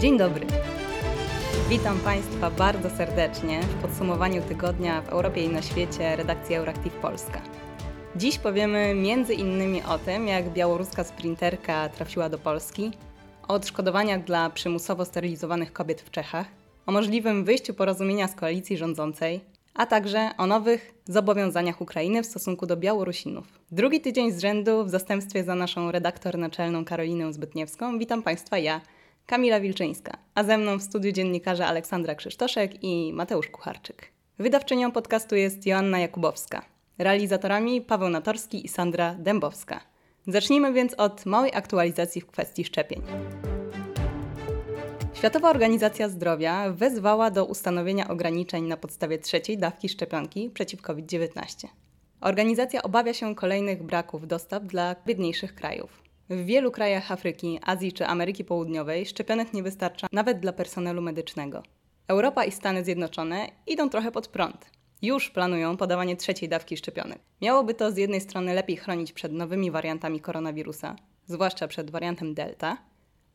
Dzień dobry. Witam Państwa bardzo serdecznie w podsumowaniu tygodnia w Europie i na świecie redakcji Euractiv Polska. Dziś powiemy między innymi o tym, jak białoruska sprinterka trafiła do Polski, o odszkodowaniach dla przymusowo sterylizowanych kobiet w Czechach, o możliwym wyjściu porozumienia z koalicji rządzącej, a także o nowych zobowiązaniach Ukrainy w stosunku do Białorusinów. Drugi tydzień z rzędu w zastępstwie za naszą redaktor naczelną Karolinę Zbytniewską witam Państwa ja, Kamila Wilczyńska, a ze mną w studiu dziennikarze Aleksandra Krzysztoszek i Mateusz Kucharczyk. Wydawczynią podcastu jest Joanna Jakubowska, realizatorami Paweł Natorski i Sandra Dębowska. Zacznijmy więc od małej aktualizacji w kwestii szczepień. Światowa Organizacja Zdrowia wezwała do ustanowienia ograniczeń na podstawie trzeciej dawki szczepionki przeciw COVID-19. Organizacja obawia się kolejnych braków dostaw dla biedniejszych krajów. W wielu krajach Afryki, Azji czy Ameryki Południowej szczepionek nie wystarcza nawet dla personelu medycznego. Europa i Stany Zjednoczone idą trochę pod prąd. Już planują podawanie trzeciej dawki szczepionek. Miałoby to z jednej strony lepiej chronić przed nowymi wariantami koronawirusa, zwłaszcza przed wariantem Delta,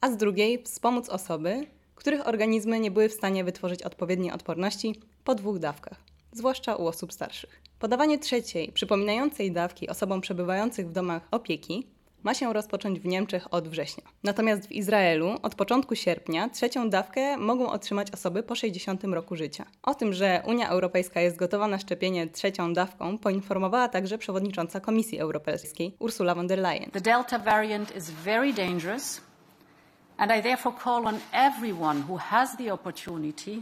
a z drugiej wspomóc osoby, których organizmy nie były w stanie wytworzyć odpowiedniej odporności po dwóch dawkach, zwłaszcza u osób starszych. Podawanie trzeciej, przypominającej dawki osobom przebywających w domach opieki ma się rozpocząć w Niemczech od września. Natomiast w Izraelu od początku sierpnia trzecią dawkę mogą otrzymać osoby po 60 roku życia. O tym, że Unia Europejska jest gotowa na szczepienie trzecią dawką, poinformowała także przewodnicząca Komisji Europejskiej Ursula von der Leyen. The Delta variant is very dangerous and I therefore call on everyone who has the opportunity.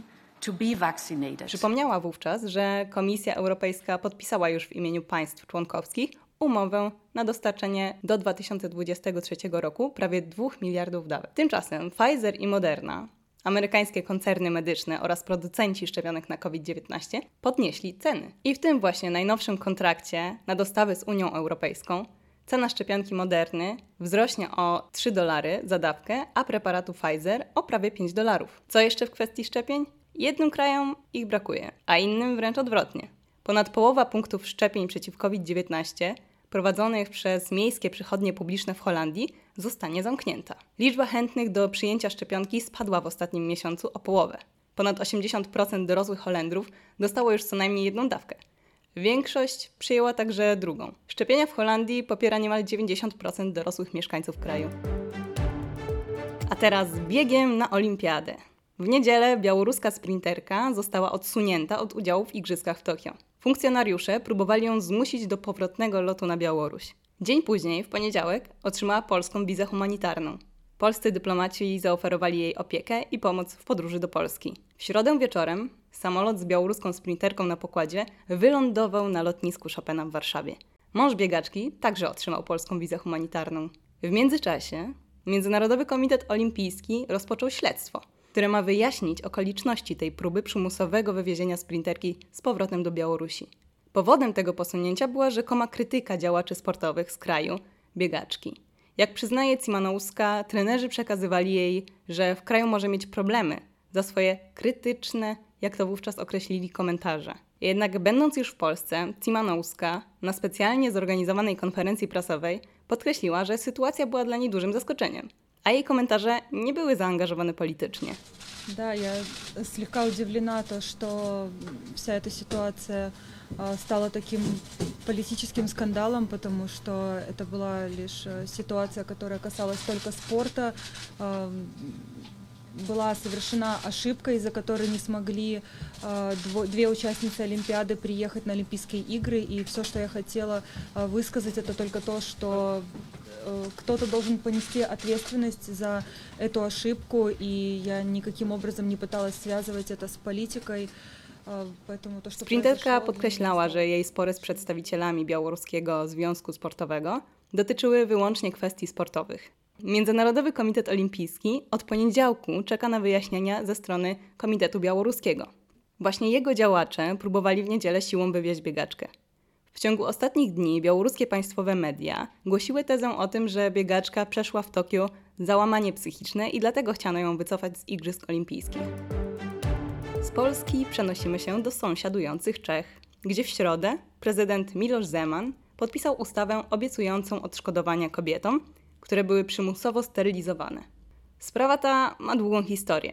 Przypomniała wówczas, że Komisja Europejska podpisała już w imieniu państw członkowskich umowę na dostarczenie do 2023 roku prawie 2 miliardów dawek. Tymczasem Pfizer i Moderna, amerykańskie koncerny medyczne oraz producenci szczepionek na COVID-19 podnieśli ceny. I w tym właśnie najnowszym kontrakcie na dostawy z Unią Europejską cena szczepionki Moderny wzrośnie o 3 dolary za dawkę, a preparatu Pfizer o prawie 5 dolarów. Co jeszcze w kwestii szczepień? Jednym krajom ich brakuje, a innym wręcz odwrotnie. Ponad połowa punktów szczepień przeciw COVID-19 prowadzonych przez miejskie przychodnie publiczne w Holandii zostanie zamknięta. Liczba chętnych do przyjęcia szczepionki spadła w ostatnim miesiącu o połowę. Ponad 80% dorosłych Holendrów dostało już co najmniej jedną dawkę. Większość przyjęła także drugą. Szczepienia w Holandii popiera niemal 90% dorosłych mieszkańców kraju. A teraz biegiem na olimpiadę. W niedzielę białoruska sprinterka została odsunięta od udziału w igrzyskach w Tokio. Funkcjonariusze próbowali ją zmusić do powrotnego lotu na Białoruś. Dzień później, w poniedziałek, otrzymała polską wizę humanitarną. Polscy dyplomaci zaoferowali jej opiekę i pomoc w podróży do Polski. W środę wieczorem samolot z białoruską sprinterką na pokładzie wylądował na lotnisku Chopina w Warszawie. Mąż biegaczki także otrzymał polską wizę humanitarną. W międzyczasie Międzynarodowy Komitet Olimpijski rozpoczął śledztwo które ma wyjaśnić okoliczności tej próby przymusowego wywiezienia sprinterki z powrotem do Białorusi. Powodem tego posunięcia była rzekoma krytyka działaczy sportowych z kraju, biegaczki. Jak przyznaje Cimanouska, trenerzy przekazywali jej, że w kraju może mieć problemy za swoje krytyczne, jak to wówczas określili, komentarze. Jednak będąc już w Polsce, Cimanouska na specjalnie zorganizowanej konferencji prasowej podkreśliła, że sytuacja była dla niej dużym zaskoczeniem – a jej komentarze nie były zaangażowane politycznie. Да, я слегка удивлена, то, что вся эта ситуация стала таким политическим скандалом, потому что это была лишь ситуация, которая касалась только спорта. Была совершена ошибка, из-за которой не смогли две участницы Олимпиады приехать на Олимпийские игры. И все, что я хотела высказать, это только то, что Э, кто-то должен понести ответственность за эту ошибку, и я никаким образом не пыталась связывать это с политикой. Sprinterka podkreślała, że jej spory z przedstawicielami Białoruskiego Związku Sportowego dotyczyły wyłącznie kwestii sportowych. Międzynarodowy Komitet Olimpijski od poniedziałku czeka na wyjaśnienia ze strony Komitetu Białoruskiego. Właśnie jego działacze próbowali w niedzielę siłą wywieźć biegaczkę. W ciągu ostatnich dni białoruskie państwowe media głosiły tezę o tym, że biegaczka przeszła w Tokio załamanie psychiczne i dlatego chciano ją wycofać z Igrzysk Olimpijskich. Z Polski przenosimy się do sąsiadujących Czech, gdzie w środę prezydent Miloš Zeman podpisał ustawę obiecującą odszkodowania kobietom, które były przymusowo sterylizowane. Sprawa ta ma długą historię.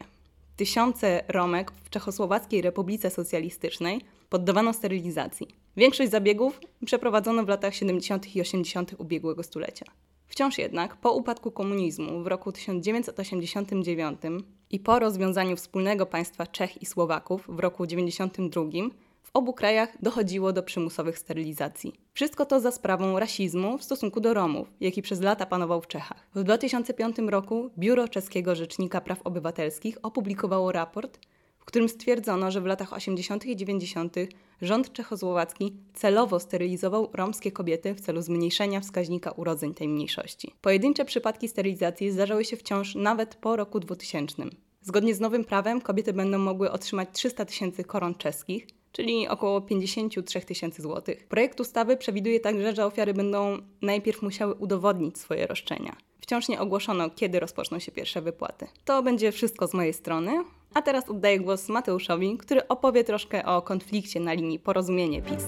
Tysiące Romek w Czechosłowackiej Republice Socjalistycznej poddawano sterylizacji. Większość zabiegów przeprowadzono w latach 70. i 80. ubiegłego stulecia. Wciąż jednak po upadku komunizmu w roku 1989 i po rozwiązaniu wspólnego państwa Czech i Słowaków w roku 1992 w obu krajach dochodziło do przymusowych sterylizacji. Wszystko to za sprawą rasizmu w stosunku do Romów, jaki przez lata panował w Czechach. W 2005 roku Biuro Czeskiego Rzecznika Praw Obywatelskich opublikowało raport, którym stwierdzono, że w latach 80. i 90. rząd czechosłowacki celowo sterylizował romskie kobiety w celu zmniejszenia wskaźnika urodzeń tej mniejszości. Pojedyncze przypadki sterylizacji zdarzały się wciąż nawet po roku 2000. Zgodnie z nowym prawem kobiety będą mogły otrzymać 300 tysięcy koron czeskich, czyli około 53 tysięcy złotych. Projekt ustawy przewiduje także, że ofiary będą najpierw musiały udowodnić swoje roszczenia. Wciąż nie ogłoszono, kiedy rozpoczną się pierwsze wypłaty. To będzie wszystko z mojej strony. A teraz oddaję głos Mateuszowi, który opowie troszkę o konflikcie na linii Porozumienie PiS.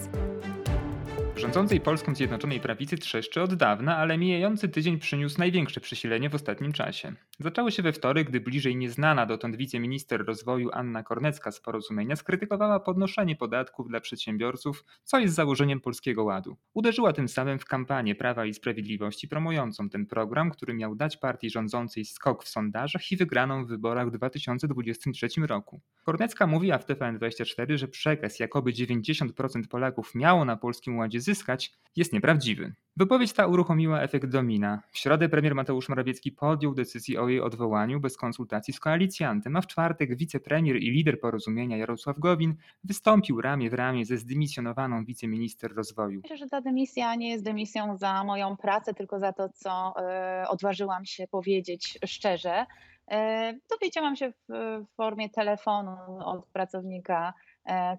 Rządzącej Polską Zjednoczonej Prawicy trzeszczy od dawna, ale mijający tydzień przyniósł największe przesilenie w ostatnim czasie. Zaczęło się we wtorek, gdy bliżej nieznana dotąd wiceminister rozwoju Anna Kornecka z porozumienia skrytykowała podnoszenie podatków dla przedsiębiorców, co jest założeniem Polskiego Ładu. Uderzyła tym samym w kampanię Prawa i Sprawiedliwości promującą ten program, który miał dać partii rządzącej skok w sondażach i wygraną w wyborach w 2023 roku. Kornecka mówiła w TVN24, że przekaz, jakoby 90% Polaków miało na Polskim Ładzie jest nieprawdziwy. Wypowiedź ta uruchomiła efekt domina. W środę premier Mateusz Morawiecki podjął decyzję o jej odwołaniu bez konsultacji z koalicjantem, a w czwartek wicepremier i lider porozumienia Jarosław Gowin wystąpił ramię w ramię ze zdymisjonowaną wiceminister rozwoju. Myślę, że ta dymisja nie jest dymisją za moją pracę, tylko za to, co y, odważyłam się powiedzieć szczerze. Y, dowiedziałam się w, formie telefonu od pracownika E,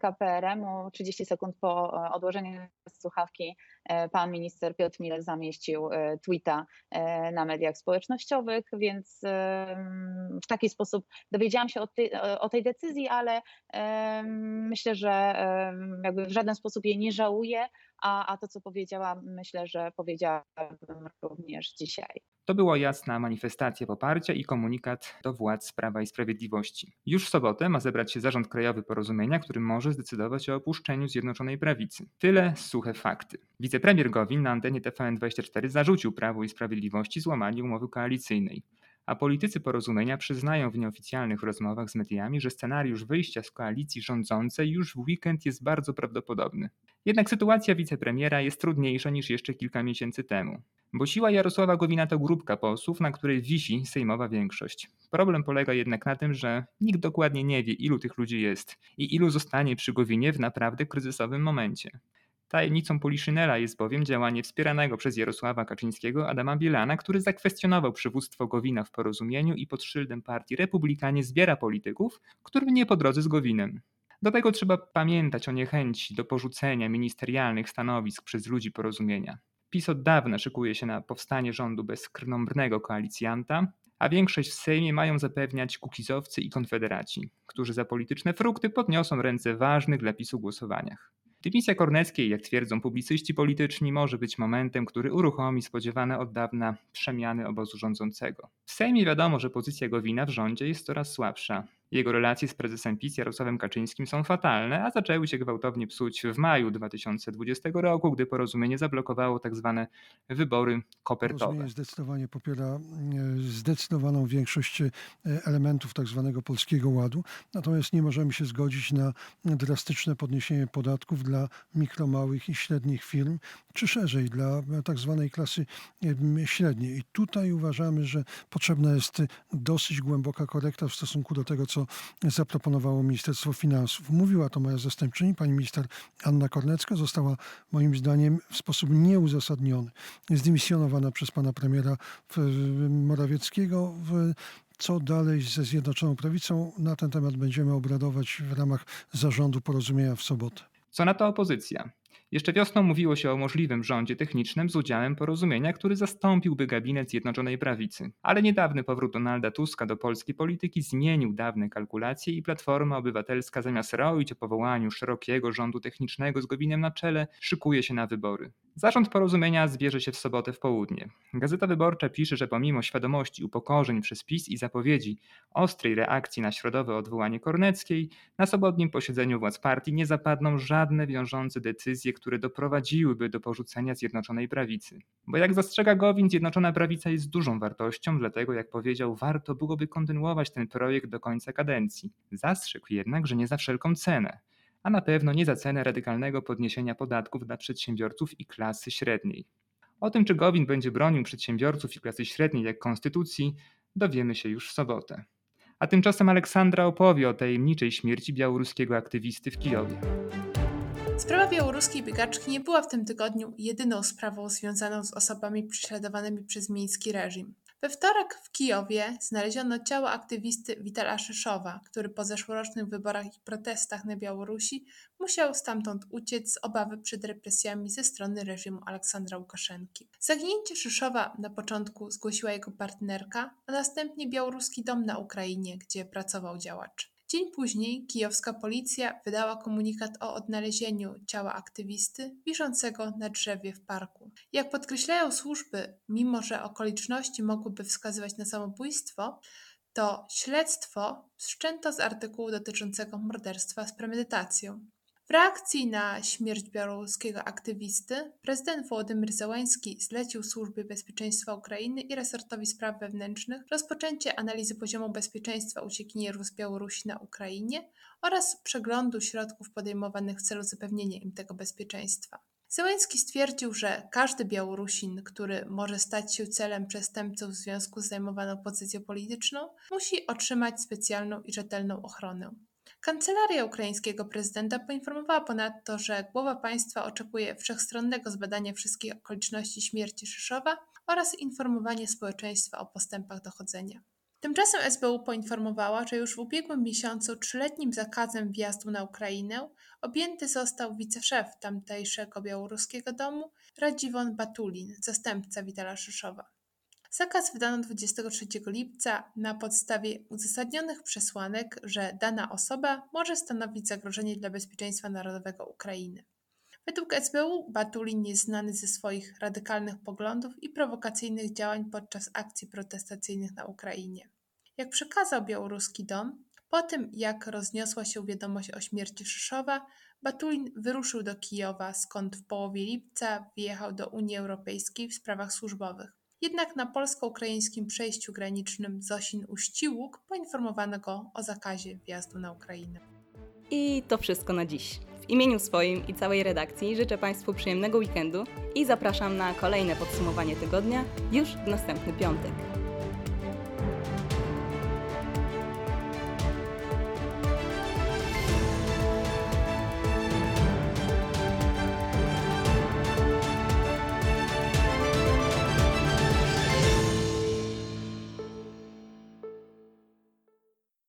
KPRM-u. 30 sekund po e, odłożeniu słuchawki e, pan minister Piotr Miller zamieścił tweeta na mediach społecznościowych, więc w taki sposób dowiedziałam się o tej, o tej decyzji, ale myślę, że jakby w żaden sposób jej nie żałuję, a, a to, co powiedziałam, myślę, że powiedziałabym również dzisiaj. To była jasna manifestacja poparcia i komunikat do władz Prawa i Sprawiedliwości. Już w sobotę ma zebrać się zarząd krajowy porozumienia, który może zdecydować o opuszczeniu Zjednoczonej Prawicy. Tyle suche fakty. Wicepremier Gowin na antenie TVN24 zarzucił Prawu i Sprawiedliwości złamanie umowy koalicyjnej a politycy porozumienia przyznają w nieoficjalnych rozmowach z mediami, że scenariusz wyjścia z koalicji rządzącej już w weekend jest bardzo prawdopodobny. Jednak sytuacja wicepremiera jest trudniejsza niż jeszcze kilka miesięcy temu, bo siła Jarosława Gowina to grupka posłów, na której wisi sejmowa większość. Problem polega jednak na tym, że nikt dokładnie nie wie, ilu tych ludzi jest i ilu zostanie przy Gowinie w naprawdę kryzysowym momencie. Tajemnicą Poliszynela jest bowiem działanie wspieranego przez Jarosława Kaczyńskiego Adama Bielana, który zakwestionował przywództwo Gowina w porozumieniu i pod szyldem partii Republikanie zbiera polityków, którym nie po drodze z Gowinem. Do tego trzeba pamiętać o niechęci do porzucenia ministerialnych stanowisk przez ludzi porozumienia. PiS od dawna szykuje się na powstanie rządu bez krnąbrnego koalicjanta, a większość w Sejmie mają zapewniać kukizowcy i konfederaci, którzy za polityczne frukty podniosą ręce ważnych dla PiSu głosowaniach. Dymisja Korneckiej, jak twierdzą publicyści polityczni, może być momentem, który uruchomi spodziewane od dawna przemiany obozu rządzącego. W Sejmie wiadomo, że pozycja Gowina w rządzie jest coraz słabsza. Jego relacje z prezesem PiS Jarosławem Kaczyńskim są fatalne, a zaczęły się gwałtownie psuć w maju 2020 roku, gdy porozumienie zablokowało tzw. Tak wybory kopertowe. Porozumienie zdecydowanie popiera e, zdecydowaną większość e, elementów tzw. Tak polskiego ładu, natomiast nie możemy się zgodzić na drastyczne podniesienie podatków dla mikro, małych i średnich firm, czy szerzej dla tzw. Tak klasy średniej. I tutaj uważamy, że potrzebna jest dosyć głęboka korekta w stosunku do tego, co zaproponowało Ministerstwo Finansów. Mówiła to moja zastępczyni, pani minister Anna Kornecka. Została moim zdaniem w sposób nieuzasadniony zdymisjonowana przez pana premiera Morawieckiego. Co dalej ze Zjednoczoną Prawicą? Na ten temat będziemy obradować w ramach zarządu porozumienia w sobotę. Co na to opozycja? Jeszcze wiosną mówiło się o możliwym rządzie technicznym z udziałem porozumienia, który zastąpiłby gabinet Zjednoczonej Prawicy. Ale niedawny powrót Donalda Tuska do polskiej polityki zmienił dawne kalkulacje i Platforma Obywatelska zamiast roić o powołaniu szerokiego rządu technicznego z Gowinem na czele, szykuje się na wybory. Zarząd porozumienia zbierze się w sobotę w południe. Gazeta Wyborcza pisze, że pomimo świadomości upokorzeń przez PiS i zapowiedzi ostrej reakcji na środowe odwołanie Korneckiej, na sobotnim posiedzeniu władz partii nie zapadną żadne wiążące decyzje, które doprowadziłyby do porzucenia Zjednoczonej Prawicy. Bo jak zastrzega Gowin, Zjednoczona Prawica jest dużą wartością, dlatego jak powiedział, warto byłoby kontynuować ten projekt do końca kadencji. Zastrzegł jednak, że nie za wszelką cenę a na pewno nie za cenę radykalnego podniesienia podatków dla przedsiębiorców i klasy średniej. O tym, czy Gowin będzie bronił przedsiębiorców i klasy średniej jak konstytucji, dowiemy się już w sobotę. A tymczasem Aleksandra opowie o tajemniczej śmierci białoruskiego aktywisty w Kijowie. Sprawa białoruskiej biegaczki nie była w tym tygodniu jedyną sprawą związaną z osobami prześladowanymi przez miński reżim. We wtorek w Kijowie znaleziono ciało aktywisty Witala Szyszowa, który po zeszłorocznych wyborach i protestach na Białorusi musiał stamtąd uciec z obawy przed represjami ze strony reżimu Aleksandra Łukaszenki. Zaginięcie Szyszowa na początku zgłosiła jego partnerka, a następnie Białoruski Dom na Ukrainie, gdzie pracował działacz. Dzień później kijowska policja wydała komunikat o odnalezieniu ciała aktywisty wiszącego na drzewie w parku. Jak podkreślają służby, mimo że okoliczności mogłyby wskazywać na samobójstwo, to śledztwo wszczęto z artykułu dotyczącego morderstwa z premedytacją. Reakcji na śmierć białoruskiego aktywisty prezydent Wołodymyr Zełański zlecił Służbie Bezpieczeństwa Ukrainy i resortowi spraw wewnętrznych rozpoczęcie analizy poziomu bezpieczeństwa uciekinierów z Białorusi na Ukrainie oraz przeglądu środków podejmowanych w celu zapewnienia im tego bezpieczeństwa. Zełański stwierdził, że każdy Białorusin, który może stać się celem przestępców w związku z zajmowaną pozycją polityczną, musi otrzymać specjalną i rzetelną ochronę. Kancelaria ukraińskiego prezydenta poinformowała ponadto, że głowa państwa oczekuje wszechstronnego zbadania wszystkich okoliczności śmierci Szyszowa oraz informowania społeczeństwa o postępach dochodzenia. Tymczasem SBU poinformowała, że już w ubiegłym miesiącu trzyletnim zakazem wjazdu na Ukrainę objęty został wiceszef tamtejszego białoruskiego domu Radziwon Batulin, zastępca Witala Szyszowa. Zakaz wydano 23 lipca na podstawie uzasadnionych przesłanek, że dana osoba może stanowić zagrożenie dla bezpieczeństwa narodowego Ukrainy. Według SBU Batulin jest znany ze swoich radykalnych poglądów i prowokacyjnych działań podczas akcji protestacyjnych na Ukrainie. Jak przekazał białoruski dom, po tym jak rozniosła się wiadomość o śmierci Szyszowa, Batulin wyruszył do Kijowa, skąd w połowie lipca wyjechał do Unii Europejskiej w sprawach służbowych. Jednak na polsko-ukraińskim przejściu granicznym Zosin-Uściłuk poinformowano go o zakazie wjazdu na Ukrainę. I to wszystko na dziś. W imieniu swoim i całej redakcji życzę Państwu przyjemnego weekendu i zapraszam na kolejne podsumowanie tygodnia już w następny piątek.